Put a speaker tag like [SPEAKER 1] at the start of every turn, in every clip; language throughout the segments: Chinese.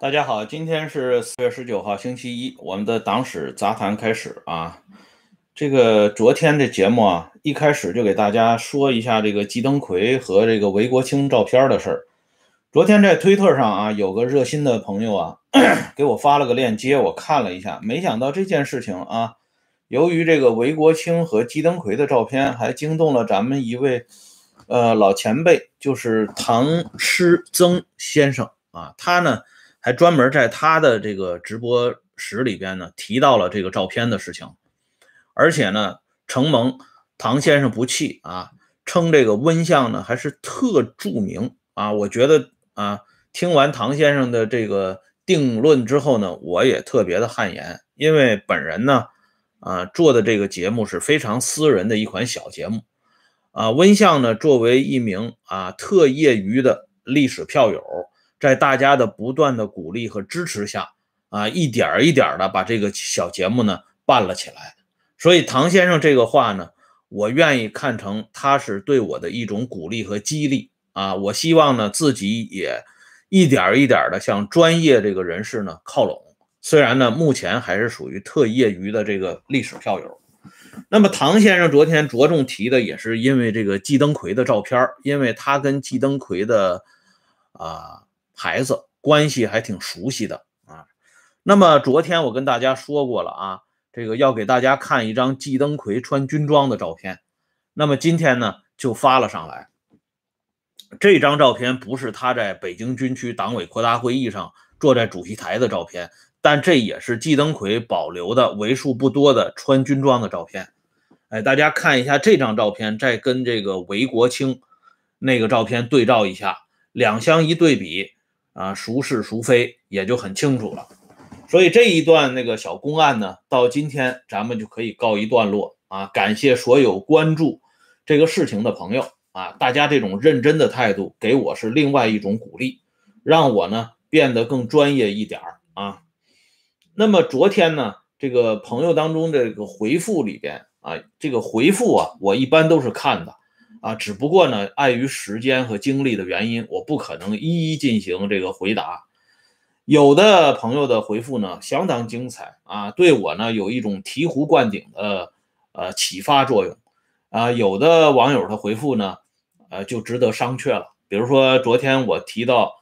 [SPEAKER 1] 大家好，今天是四月十九号，星期一，我们的党史杂谈开始啊。这个昨天的节目啊，一开始就给大家说一下这个季登奎和这个韦国清照片的事儿。昨天在推特上啊，有个热心的朋友啊，给我发了个链接，我看了一下，没想到这件事情啊，由于这个韦国清和季登奎的照片，还惊动了咱们一位呃老前辈，就是唐诗曾先生啊，他呢。还专门在他的这个直播室里边呢提到了这个照片的事情，而且呢承蒙唐先生不弃啊，称这个温相呢还是特著名啊。我觉得啊，听完唐先生的这个定论之后呢，我也特别的汗颜，因为本人呢啊做的这个节目是非常私人的一款小节目啊。温相呢作为一名啊特业余的历史票友。在大家的不断的鼓励和支持下，啊，一点一点的把这个小节目呢办了起来。所以唐先生这个话呢，我愿意看成他是对我的一种鼓励和激励啊。我希望呢自己也一点一点的向专业这个人士呢靠拢。虽然呢目前还是属于特业余的这个历史票友。那么唐先生昨天着重提的也是因为这个季登奎的照片，因为他跟季登奎的啊。孩子关系还挺熟悉的啊，那么昨天我跟大家说过了啊，这个要给大家看一张季登奎穿军装的照片，那么今天呢就发了上来。这张照片不是他在北京军区党委扩大会议上坐在主席台的照片，但这也是季登奎保留的为数不多的穿军装的照片。哎，大家看一下这张照片，再跟这个韦国清那个照片对照一下，两相一对比。啊，孰是孰非也就很清楚了。所以这一段那个小公案呢，到今天咱们就可以告一段落啊。感谢所有关注这个事情的朋友啊，大家这种认真的态度给我是另外一种鼓励，让我呢变得更专业一点啊。那么昨天呢，这个朋友当中这个回复里边啊，这个回复啊，我一般都是看的。啊，只不过呢，碍于时间和精力的原因，我不可能一一进行这个回答。有的朋友的回复呢，相当精彩啊，对我呢有一种醍醐灌顶的呃启发作用啊。有的网友的回复呢，呃，就值得商榷了。比如说昨天我提到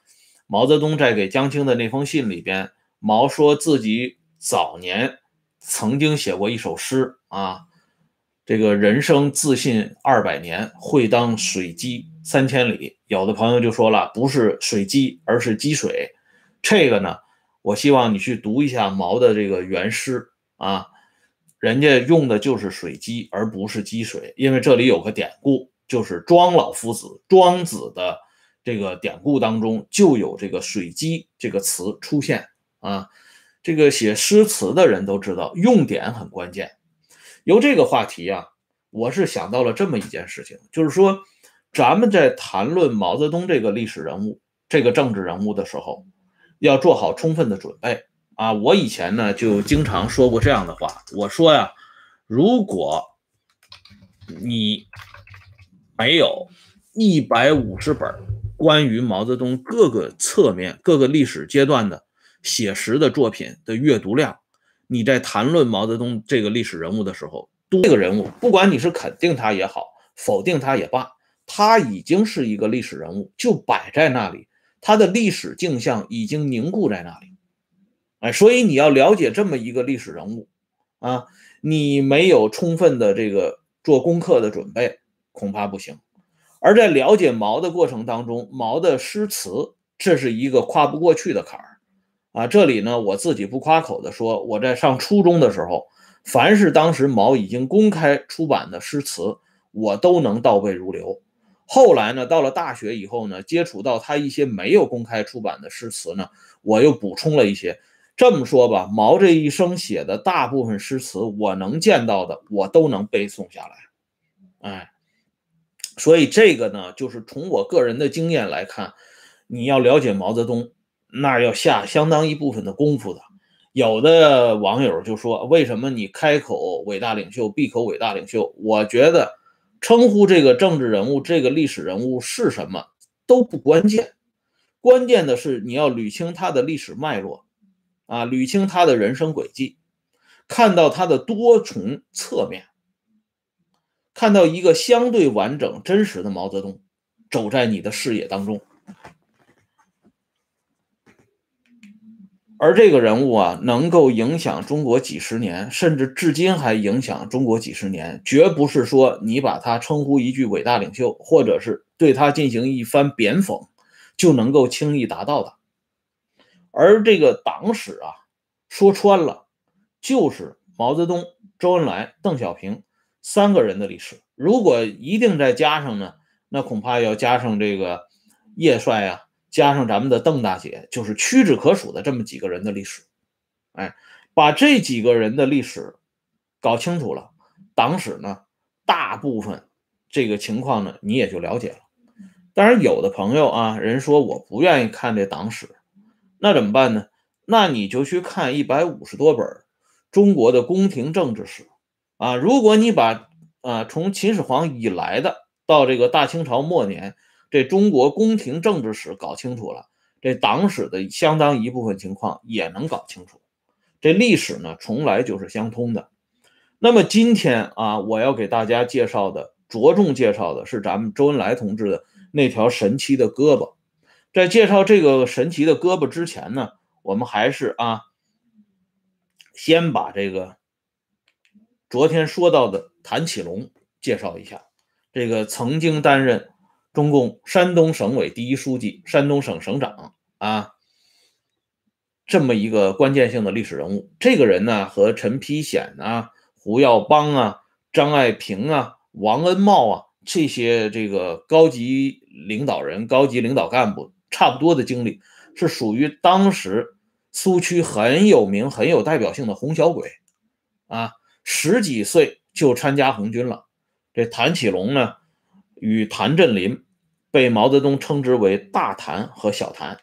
[SPEAKER 1] 毛泽东在给江青的那封信里边，毛说自己早年曾经写过一首诗啊。这个人生自信二百年，会当水击三千里。有的朋友就说了，不是水击，而是积水。这个呢，我希望你去读一下毛的这个原诗啊，人家用的就是水击，而不是积水。因为这里有个典故，就是庄老夫子庄子的这个典故当中就有这个水击这个词出现啊。这个写诗词的人都知道，用典很关键。由这个话题啊，我是想到了这么一件事情，就是说，咱们在谈论毛泽东这个历史人物、这个政治人物的时候，要做好充分的准备啊。我以前呢就经常说过这样的话，我说呀，如果你没有一百五十本关于毛泽东各个侧面、各个历史阶段的写实的作品的阅读量，你在谈论毛泽东这个历史人物的时候，这个人物，不管你是肯定他也好，否定他也罢，他已经是一个历史人物，就摆在那里，他的历史镜像已经凝固在那里。哎，所以你要了解这么一个历史人物啊，你没有充分的这个做功课的准备，恐怕不行。而在了解毛的过程当中，毛的诗词，这是一个跨不过去的坎儿。啊，这里呢，我自己不夸口的说，我在上初中的时候，凡是当时毛已经公开出版的诗词，我都能倒背如流。后来呢，到了大学以后呢，接触到他一些没有公开出版的诗词呢，我又补充了一些。这么说吧，毛这一生写的大部分诗词，我能见到的，我都能背诵下来。哎，所以这个呢，就是从我个人的经验来看，你要了解毛泽东。那要下相当一部分的功夫的。有的网友就说：“为什么你开口伟大领袖，闭口伟大领袖？”我觉得称呼这个政治人物、这个历史人物是什么都不关键，关键的是你要捋清他的历史脉络，啊，捋清他的人生轨迹，看到他的多重侧面，看到一个相对完整、真实的毛泽东走在你的视野当中。而这个人物啊，能够影响中国几十年，甚至至今还影响中国几十年，绝不是说你把他称呼一句伟大领袖，或者是对他进行一番贬讽，就能够轻易达到的。而这个党史啊，说穿了，就是毛泽东、周恩来、邓小平三个人的历史。如果一定再加上呢，那恐怕要加上这个叶帅啊。加上咱们的邓大姐，就是屈指可数的这么几个人的历史，哎，把这几个人的历史搞清楚了，党史呢，大部分这个情况呢，你也就了解了。当然，有的朋友啊，人说我不愿意看这党史，那怎么办呢？那你就去看一百五十多本中国的宫廷政治史啊。如果你把啊从秦始皇以来的到这个大清朝末年。这中国宫廷政治史搞清楚了，这党史的相当一部分情况也能搞清楚。这历史呢，从来就是相通的。那么今天啊，我要给大家介绍的，着重介绍的是咱们周恩来同志的那条神奇的胳膊。在介绍这个神奇的胳膊之前呢，我们还是啊，先把这个昨天说到的谭启龙介绍一下。这个曾经担任。中共山东省委第一书记、山东省省长啊，这么一个关键性的历史人物。这个人呢，和陈丕显啊、胡耀邦啊、张爱萍啊、王恩茂啊这些这个高级领导人、高级领导干部差不多的经历，是属于当时苏区很有名、很有代表性的红小鬼啊。十几岁就参加红军了。这谭启龙呢，与谭震林。被毛泽东称之为大谭和小谭。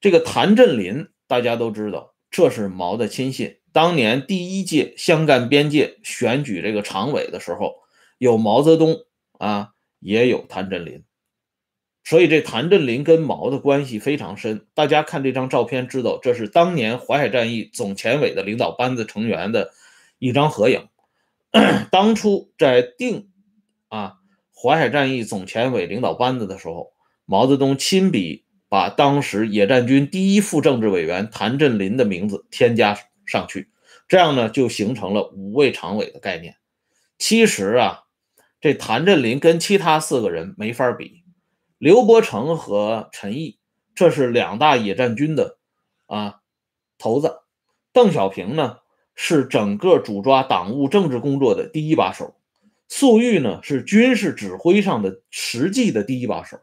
[SPEAKER 1] 这个谭震林大家都知道，这是毛的亲信。当年第一届湘赣边界选举这个常委的时候，有毛泽东啊，也有谭震林，所以这谭震林跟毛的关系非常深。大家看这张照片，知道这是当年淮海战役总前委的领导班子成员的一张合影。当初在定啊。淮海战役总前委领导班子的时候，毛泽东亲笔把当时野战军第一副政治委员谭震林的名字添加上去，这样呢就形成了五位常委的概念。其实啊，这谭震林跟其他四个人没法比。刘伯承和陈毅，这是两大野战军的啊头子。邓小平呢，是整个主抓党务政治工作的第一把手。粟裕呢是军事指挥上的实际的第一把手，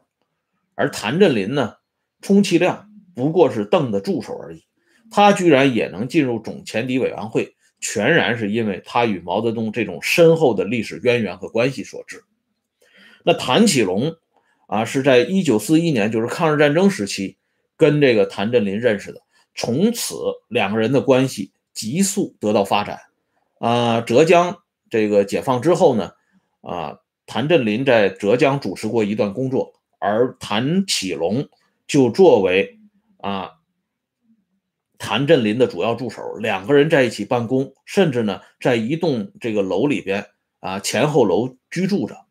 [SPEAKER 1] 而谭震林呢，充其量不过是邓的助手而已。他居然也能进入总前敌委员会，全然是因为他与毛泽东这种深厚的历史渊源和关系所致。那谭启龙啊，是在一九四一年，就是抗日战争时期，跟这个谭震林认识的，从此两个人的关系急速得到发展。啊，浙江。这个解放之后呢，啊，谭震林在浙江主持过一段工作，而谭启龙就作为啊谭震林的主要助手，两个人在一起办公，甚至呢在一栋这个楼里边啊前后楼居住着。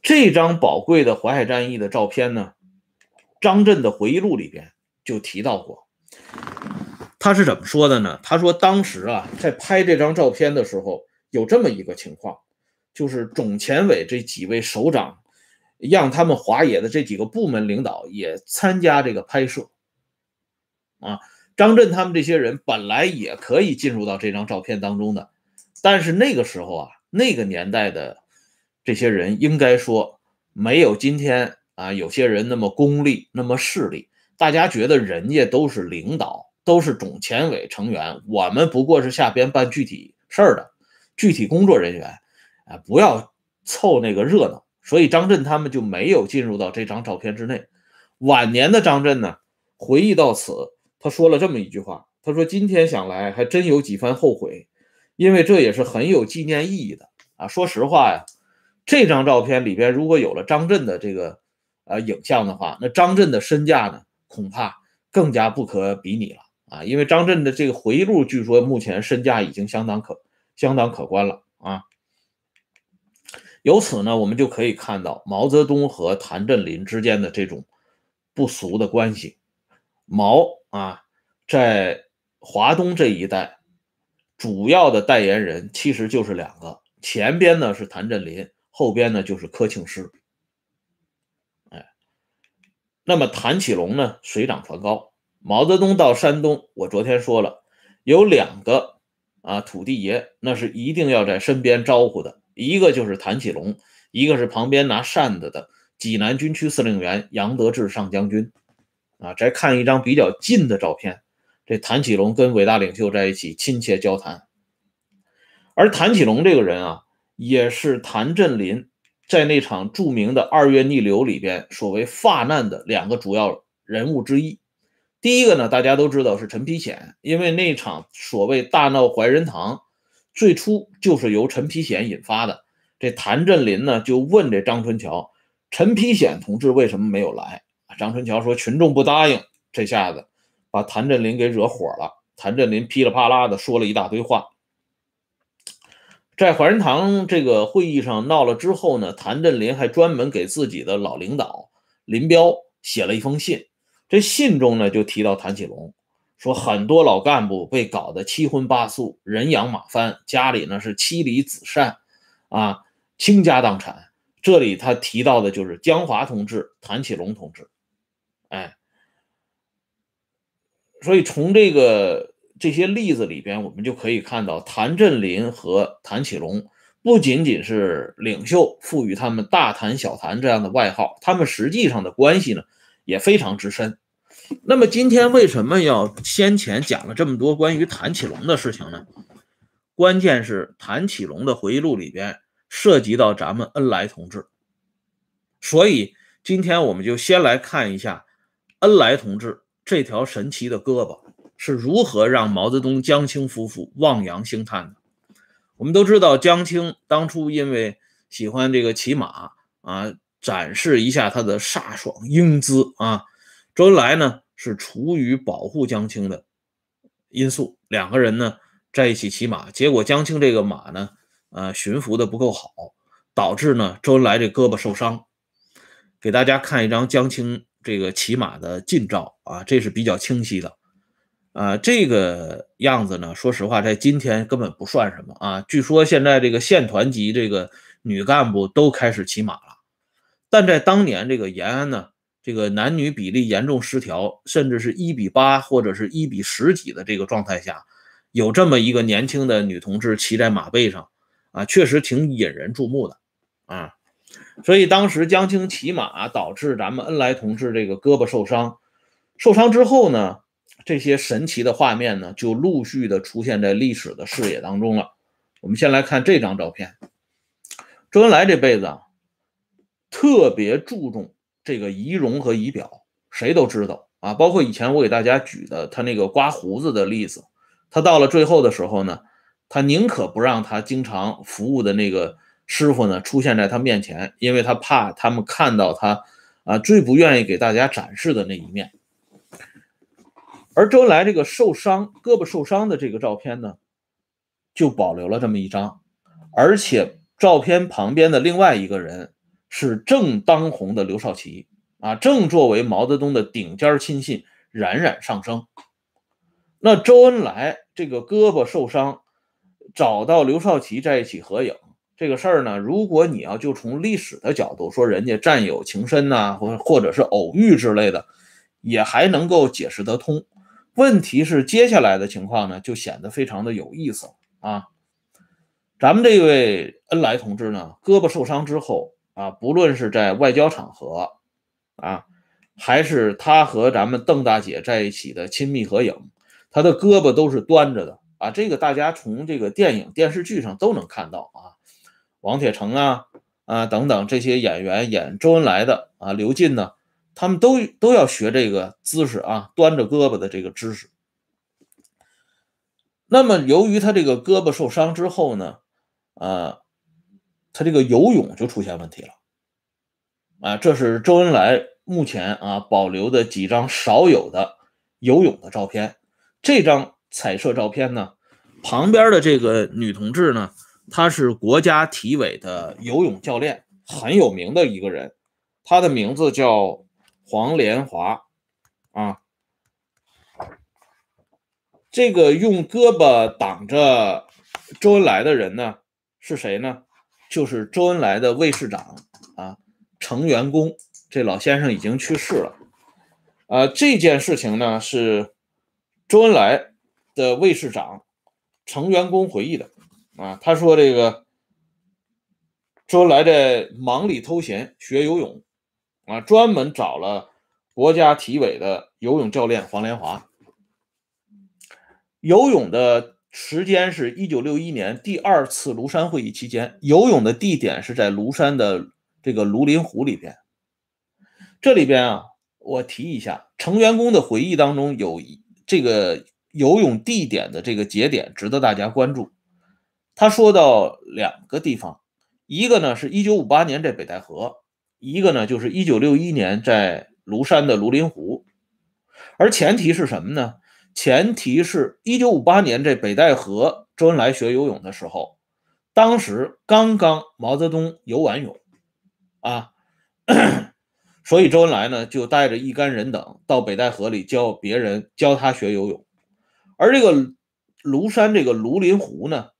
[SPEAKER 1] 这张宝贵的淮海战役的照片呢，张震的回忆录里边就提到过，他是怎么说的呢？他说当时啊在拍这张照片的时候。有这么一个情况，就是总前委这几位首长，让他们华野的这几个部门领导也参加这个拍摄。啊，张震他们这些人本来也可以进入到这张照片当中的，但是那个时候啊，那个年代的这些人应该说没有今天啊有些人那么功利，那么势利。大家觉得人家都是领导，都是总前委成员，我们不过是下边办具体事儿的。具体工作人员，啊，不要凑那个热闹，所以张震他们就没有进入到这张照片之内。晚年的张震呢，回忆到此，他说了这么一句话：“他说今天想来，还真有几番后悔，因为这也是很有纪念意义的啊。”说实话呀，这张照片里边如果有了张震的这个呃影像的话，那张震的身价呢，恐怕更加不可比拟了啊！因为张震的这个回忆录，据说目前身价已经相当可相当可观了啊。由此呢，我们就可以看到毛泽东和谭震林之间的这种不俗的关系。毛啊，在华东这一带，主要的代言人其实就是两个，前边呢是谭震林，后边呢就是柯庆施。哎，那么谭启龙呢，水涨船高。毛泽东到山东，我昨天说了，有两个啊土地爷，那是一定要在身边招呼的。一个就是谭启龙，一个是旁边拿扇子的济南军区司令员杨得志上将军。啊，再看一张比较近的照片，这谭启龙跟伟大领袖在一起亲切交谈。而谭启龙这个人啊，也是谭震林在那场著名的二月逆流里边所谓发难的两个主要人物之一。第一个呢，大家都知道是陈丕显，因为那场所谓大闹怀仁堂。最初就是由陈丕显引发的。这谭震林呢，就问这张春桥：“陈丕显同志为什么没有来？”张春桥说：“群众不答应。”这下子把谭震林给惹火了。谭震林噼里啪啦的说了一大堆话。在怀仁堂这个会议上闹了之后呢，谭震林还专门给自己的老领导林彪写了一封信。这信中呢，就提到谭启龙。说很多老干部被搞得七荤八素、人仰马翻，家里呢是妻离子散，啊，倾家荡产。这里他提到的就是江华同志、谭启龙同志，哎，所以从这个这些例子里边，我们就可以看到，谭震林和谭启龙不仅仅是领袖赋予他们“大谭”“小谭”这样的外号，他们实际上的关系呢也非常之深。那么今天为什么要先前讲了这么多关于谭启龙的事情呢？关键是谭启龙的回忆录里边涉及到咱们恩来同志，所以今天我们就先来看一下恩来同志这条神奇的胳膊是如何让毛泽东、江青夫妇望洋兴叹的。我们都知道，江青当初因为喜欢这个骑马啊，展示一下他的飒爽英姿啊。周恩来呢是出于保护江青的因素，两个人呢在一起骑马，结果江青这个马呢，呃，驯服的不够好，导致呢周恩来这胳膊受伤。给大家看一张江青这个骑马的近照啊，这是比较清晰的，啊，这个样子呢，说实话，在今天根本不算什么啊。据说现在这个县团级这个女干部都开始骑马了，但在当年这个延安呢。这个男女比例严重失调，甚至是一比八或者是一比十几的这个状态下，有这么一个年轻的女同志骑在马背上，啊，确实挺引人注目的，啊，所以当时江青骑马导致咱们恩来同志这个胳膊受伤，受伤之后呢，这些神奇的画面呢就陆续的出现在历史的视野当中了。我们先来看这张照片，周恩来这辈子啊，特别注重。这个仪容和仪表，谁都知道啊。包括以前我给大家举的他那个刮胡子的例子，他到了最后的时候呢，他宁可不让他经常服务的那个师傅呢出现在他面前，因为他怕他们看到他啊最不愿意给大家展示的那一面。而周恩来这个受伤胳膊受伤的这个照片呢，就保留了这么一张，而且照片旁边的另外一个人。是正当红的刘少奇啊，正作为毛泽东的顶尖亲信冉冉上升。那周恩来这个胳膊受伤，找到刘少奇在一起合影这个事儿呢，如果你要就从历史的角度说，人家战友情深呐，或或者是偶遇之类的，也还能够解释得通。问题是接下来的情况呢，就显得非常的有意思啊。咱们这位恩来同志呢，胳膊受伤之后。啊，不论是在外交场合，啊，还是他和咱们邓大姐在一起的亲密合影，他的胳膊都是端着的啊。这个大家从这个电影、电视剧上都能看到啊。王铁成啊，啊等等这些演员演周恩来的啊，刘进呢，他们都都要学这个姿势啊，端着胳膊的这个姿势。那么由于他这个胳膊受伤之后呢，啊。他这个游泳就出现问题了，啊，这是周恩来目前啊保留的几张少有的游泳的照片。这张彩色照片呢，旁边的这个女同志呢，她是国家体委的游泳教练，很有名的一个人，她的名字叫黄连华啊。这个用胳膊挡着周恩来的人呢，是谁呢？就是周恩来的卫士长啊，程元公。这老先生已经去世了。呃，这件事情呢，是周恩来的卫士长程元公回忆的啊。他说：“这个周恩来在忙里偷闲学游泳啊，专门找了国家体委的游泳教练黄连华。”游泳的时间是一九六一年第二次庐山会议期间，游泳的地点是在庐山的这个庐林湖里边。这里边啊，我提一下，程员工的回忆当中有这个游泳地点的这个节点值得大家关注。他说到两个地方，一个呢是一九五八年在北戴河，一个呢就是一九六一年在庐山的庐林湖。而前提是什么呢？前提是一九五八年这北戴河，周恩来学游泳的时候，当时刚刚毛泽东游完泳，啊，所以周恩来呢就带着一干人等到北戴河里教别人教他学游泳，而这个庐山这个庐林湖呢，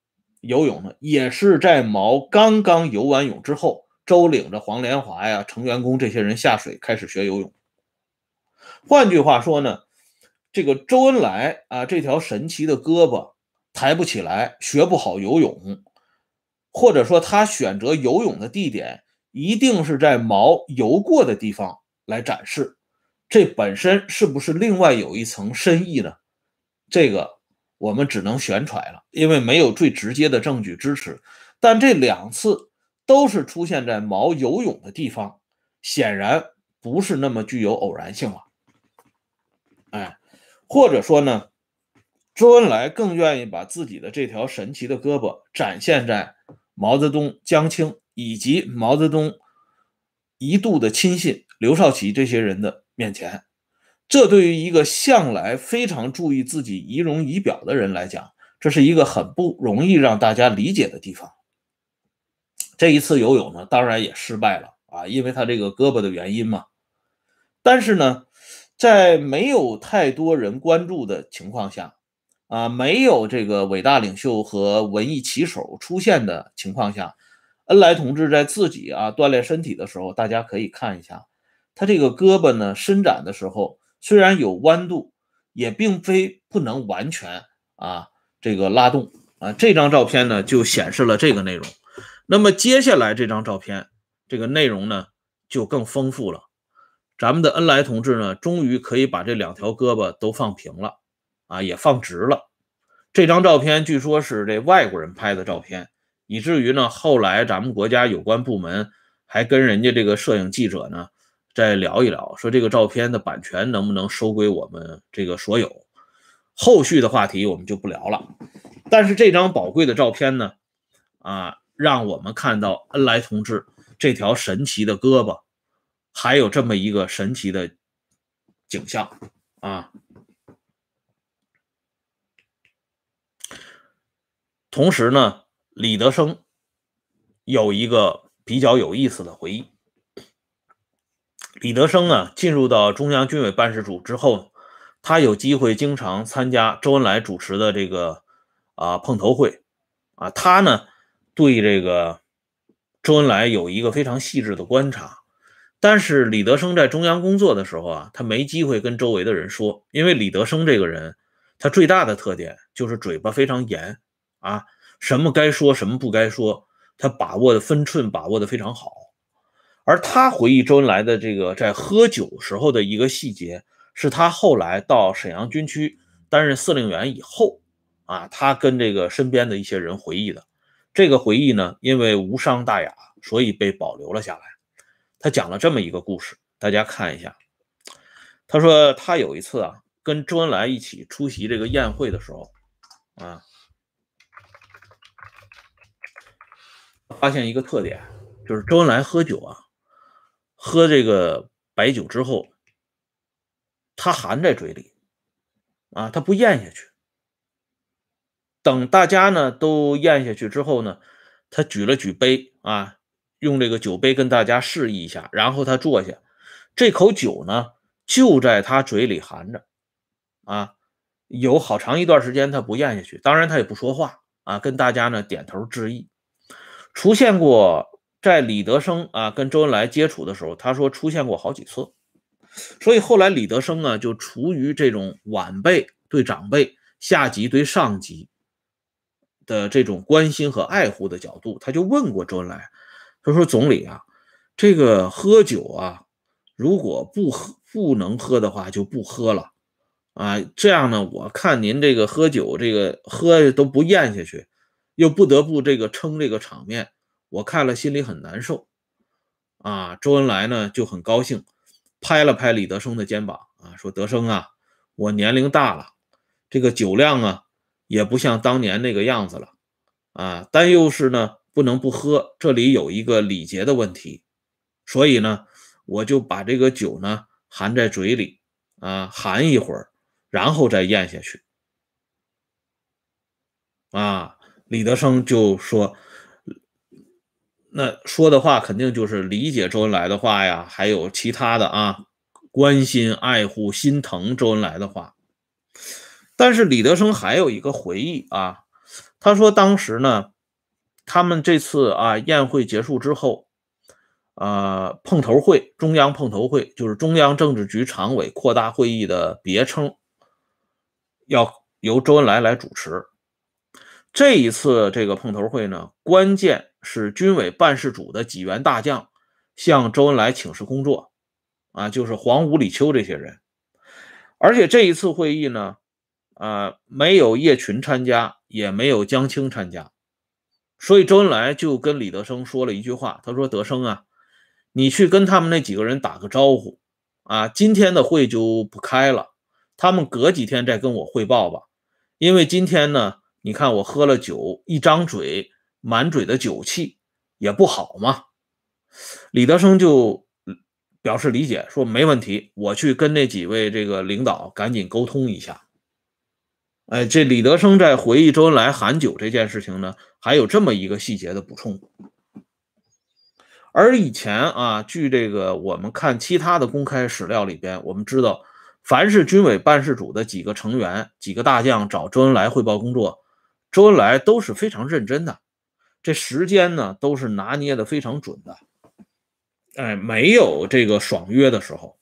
[SPEAKER 1] 游泳呢也是在毛刚刚游完泳之后，周领着黄连华呀、程元公这些人下水开始学游泳。换句话说呢。这个周恩来啊，这条神奇的胳膊抬不起来，学不好游泳，或者说他选择游泳的地点一定是在毛游过的地方来展示，这本身是不是另外有一层深意呢？这个我们只能悬揣了，因为没有最直接的证据支持。但这两次都是出现在毛游泳的地方，显然不是那么具有偶然性了。或者说呢，周恩来更愿意把自己的这条神奇的胳膊展现在毛泽东、江青以及毛泽东一度的亲信刘少奇这些人的面前。这对于一个向来非常注意自己仪容仪表的人来讲，这是一个很不容易让大家理解的地方。这一次游泳呢，当然也失败了啊，因为他这个胳膊的原因嘛。但是呢。在没有太多人关注的情况下，啊，没有这个伟大领袖和文艺旗手出现的情况下，恩来同志在自己啊锻炼身体的时候，大家可以看一下，他这个胳膊呢伸展的时候，虽然有弯度，也并非不能完全啊这个拉动啊。这张照片呢就显示了这个内容。那么接下来这张照片，这个内容呢就更丰富了。咱们的恩来同志呢，终于可以把这两条胳膊都放平了，啊，也放直了。这张照片据说是这外国人拍的照片，以至于呢，后来咱们国家有关部门还跟人家这个摄影记者呢再聊一聊，说这个照片的版权能不能收归我们这个所有。后续的话题我们就不聊了。但是这张宝贵的照片呢，啊，让我们看到恩来同志这条神奇的胳膊。还有这么一个神奇的景象啊！同时呢，李德生有一个比较有意思的回忆。李德生呢，进入到中央军委办事处之后，他有机会经常参加周恩来主持的这个啊碰头会啊，他呢对这个周恩来有一个非常细致的观察。但是李德生在中央工作的时候啊，他没机会跟周围的人说，因为李德生这个人，他最大的特点就是嘴巴非常严啊，什么该说什么不该说，他把握的分寸把握的非常好。而他回忆周恩来的这个在喝酒时候的一个细节，是他后来到沈阳军区担任司令员以后啊，他跟这个身边的一些人回忆的。这个回忆呢，因为无伤大雅，所以被保留了下来。他讲了这么一个故事，大家看一下。他说他有一次啊，跟周恩来一起出席这个宴会的时候，啊，发现一个特点，就是周恩来喝酒啊，喝这个白酒之后，他含在嘴里，啊，他不咽下去。等大家呢都咽下去之后呢，他举了举杯啊，用这个酒杯跟大家示意一下，然后他坐下，这口酒呢就在他嘴里含着，啊，有好长一段时间他不咽下去，当然他也不说话啊，跟大家呢点头致意。出现过在李德生啊跟周恩来接触的时候，他说出现过好几次，所以后来李德生呢就出于这种晚辈对长辈、下级对上级。的这种关心和爱护的角度，他就问过周恩来，他说：“总理啊，这个喝酒啊，如果不喝不能喝的话，就不喝了啊。这样呢，我看您这个喝酒，这个喝都不咽下去，又不得不这个撑这个场面，我看了心里很难受啊。”周恩来呢就很高兴，拍了拍李德生的肩膀啊，说：“德生啊，我年龄大了，这个酒量啊。”也不像当年那个样子了，啊，但又是呢不能不喝，这里有一个礼节的问题，所以呢，我就把这个酒呢含在嘴里，啊，含一会儿，然后再咽下去。啊，李德生就说，那说的话肯定就是理解周恩来的话呀，还有其他的啊，关心、爱护、心疼周恩来的话。但是李德生还有一个回忆啊，他说当时呢，他们这次啊宴会结束之后，呃碰头会，中央碰头会就是中央政治局常委扩大会议的别称，要由周恩来来主持。这一次这个碰头会呢，关键是军委办事组的几员大将向周恩来请示工作，啊，就是黄武、李秋这些人，而且这一次会议呢。啊，没有叶群参加，也没有江青参加，所以周恩来就跟李德生说了一句话，他说：“德生啊，你去跟他们那几个人打个招呼，啊，今天的会就不开了，他们隔几天再跟我汇报吧，因为今天呢，你看我喝了酒，一张嘴满嘴的酒气，也不好嘛。”李德生就表示理解，说：“没问题，我去跟那几位这个领导赶紧沟通一下。”哎，这李德生在回忆周恩来含酒这件事情呢，还有这么一个细节的补充。而以前啊，据这个我们看其他的公开史料里边，我们知道，凡是军委办事组的几个成员、几个大将找周恩来汇报工作，周恩来都是非常认真的，这时间呢都是拿捏的非常准的，哎，没有这个爽约的时候。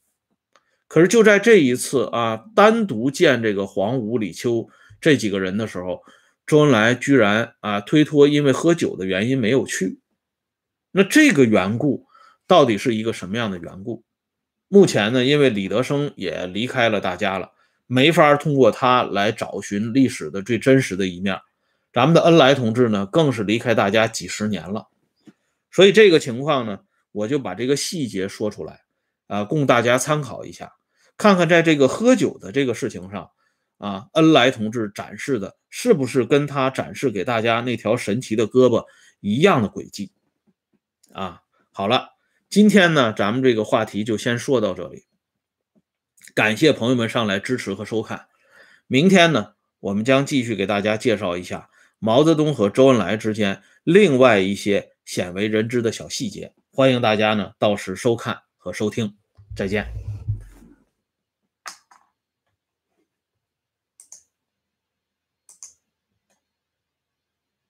[SPEAKER 1] 可是就在这一次啊，单独见这个黄武、李秋这几个人的时候，周恩来居然啊推脱，因为喝酒的原因没有去。那这个缘故到底是一个什么样的缘故？目前呢，因为李德生也离开了大家了，没法通过他来找寻历史的最真实的一面。咱们的恩来同志呢，更是离开大家几十年了，所以这个情况呢，我就把这个细节说出来。啊，供大家参考一下，看看在这个喝酒的这个事情上，啊，恩来同志展示的是不是跟他展示给大家那条神奇的胳膊一样的轨迹？啊，好了，今天呢，咱们这个话题就先说到这里，感谢朋友们上来支持和收看。明天呢，我们将继续给大家介绍一下毛泽东和周恩来之间另外一些鲜为人知的小细节，欢迎大家呢到时收看。和收听，再见。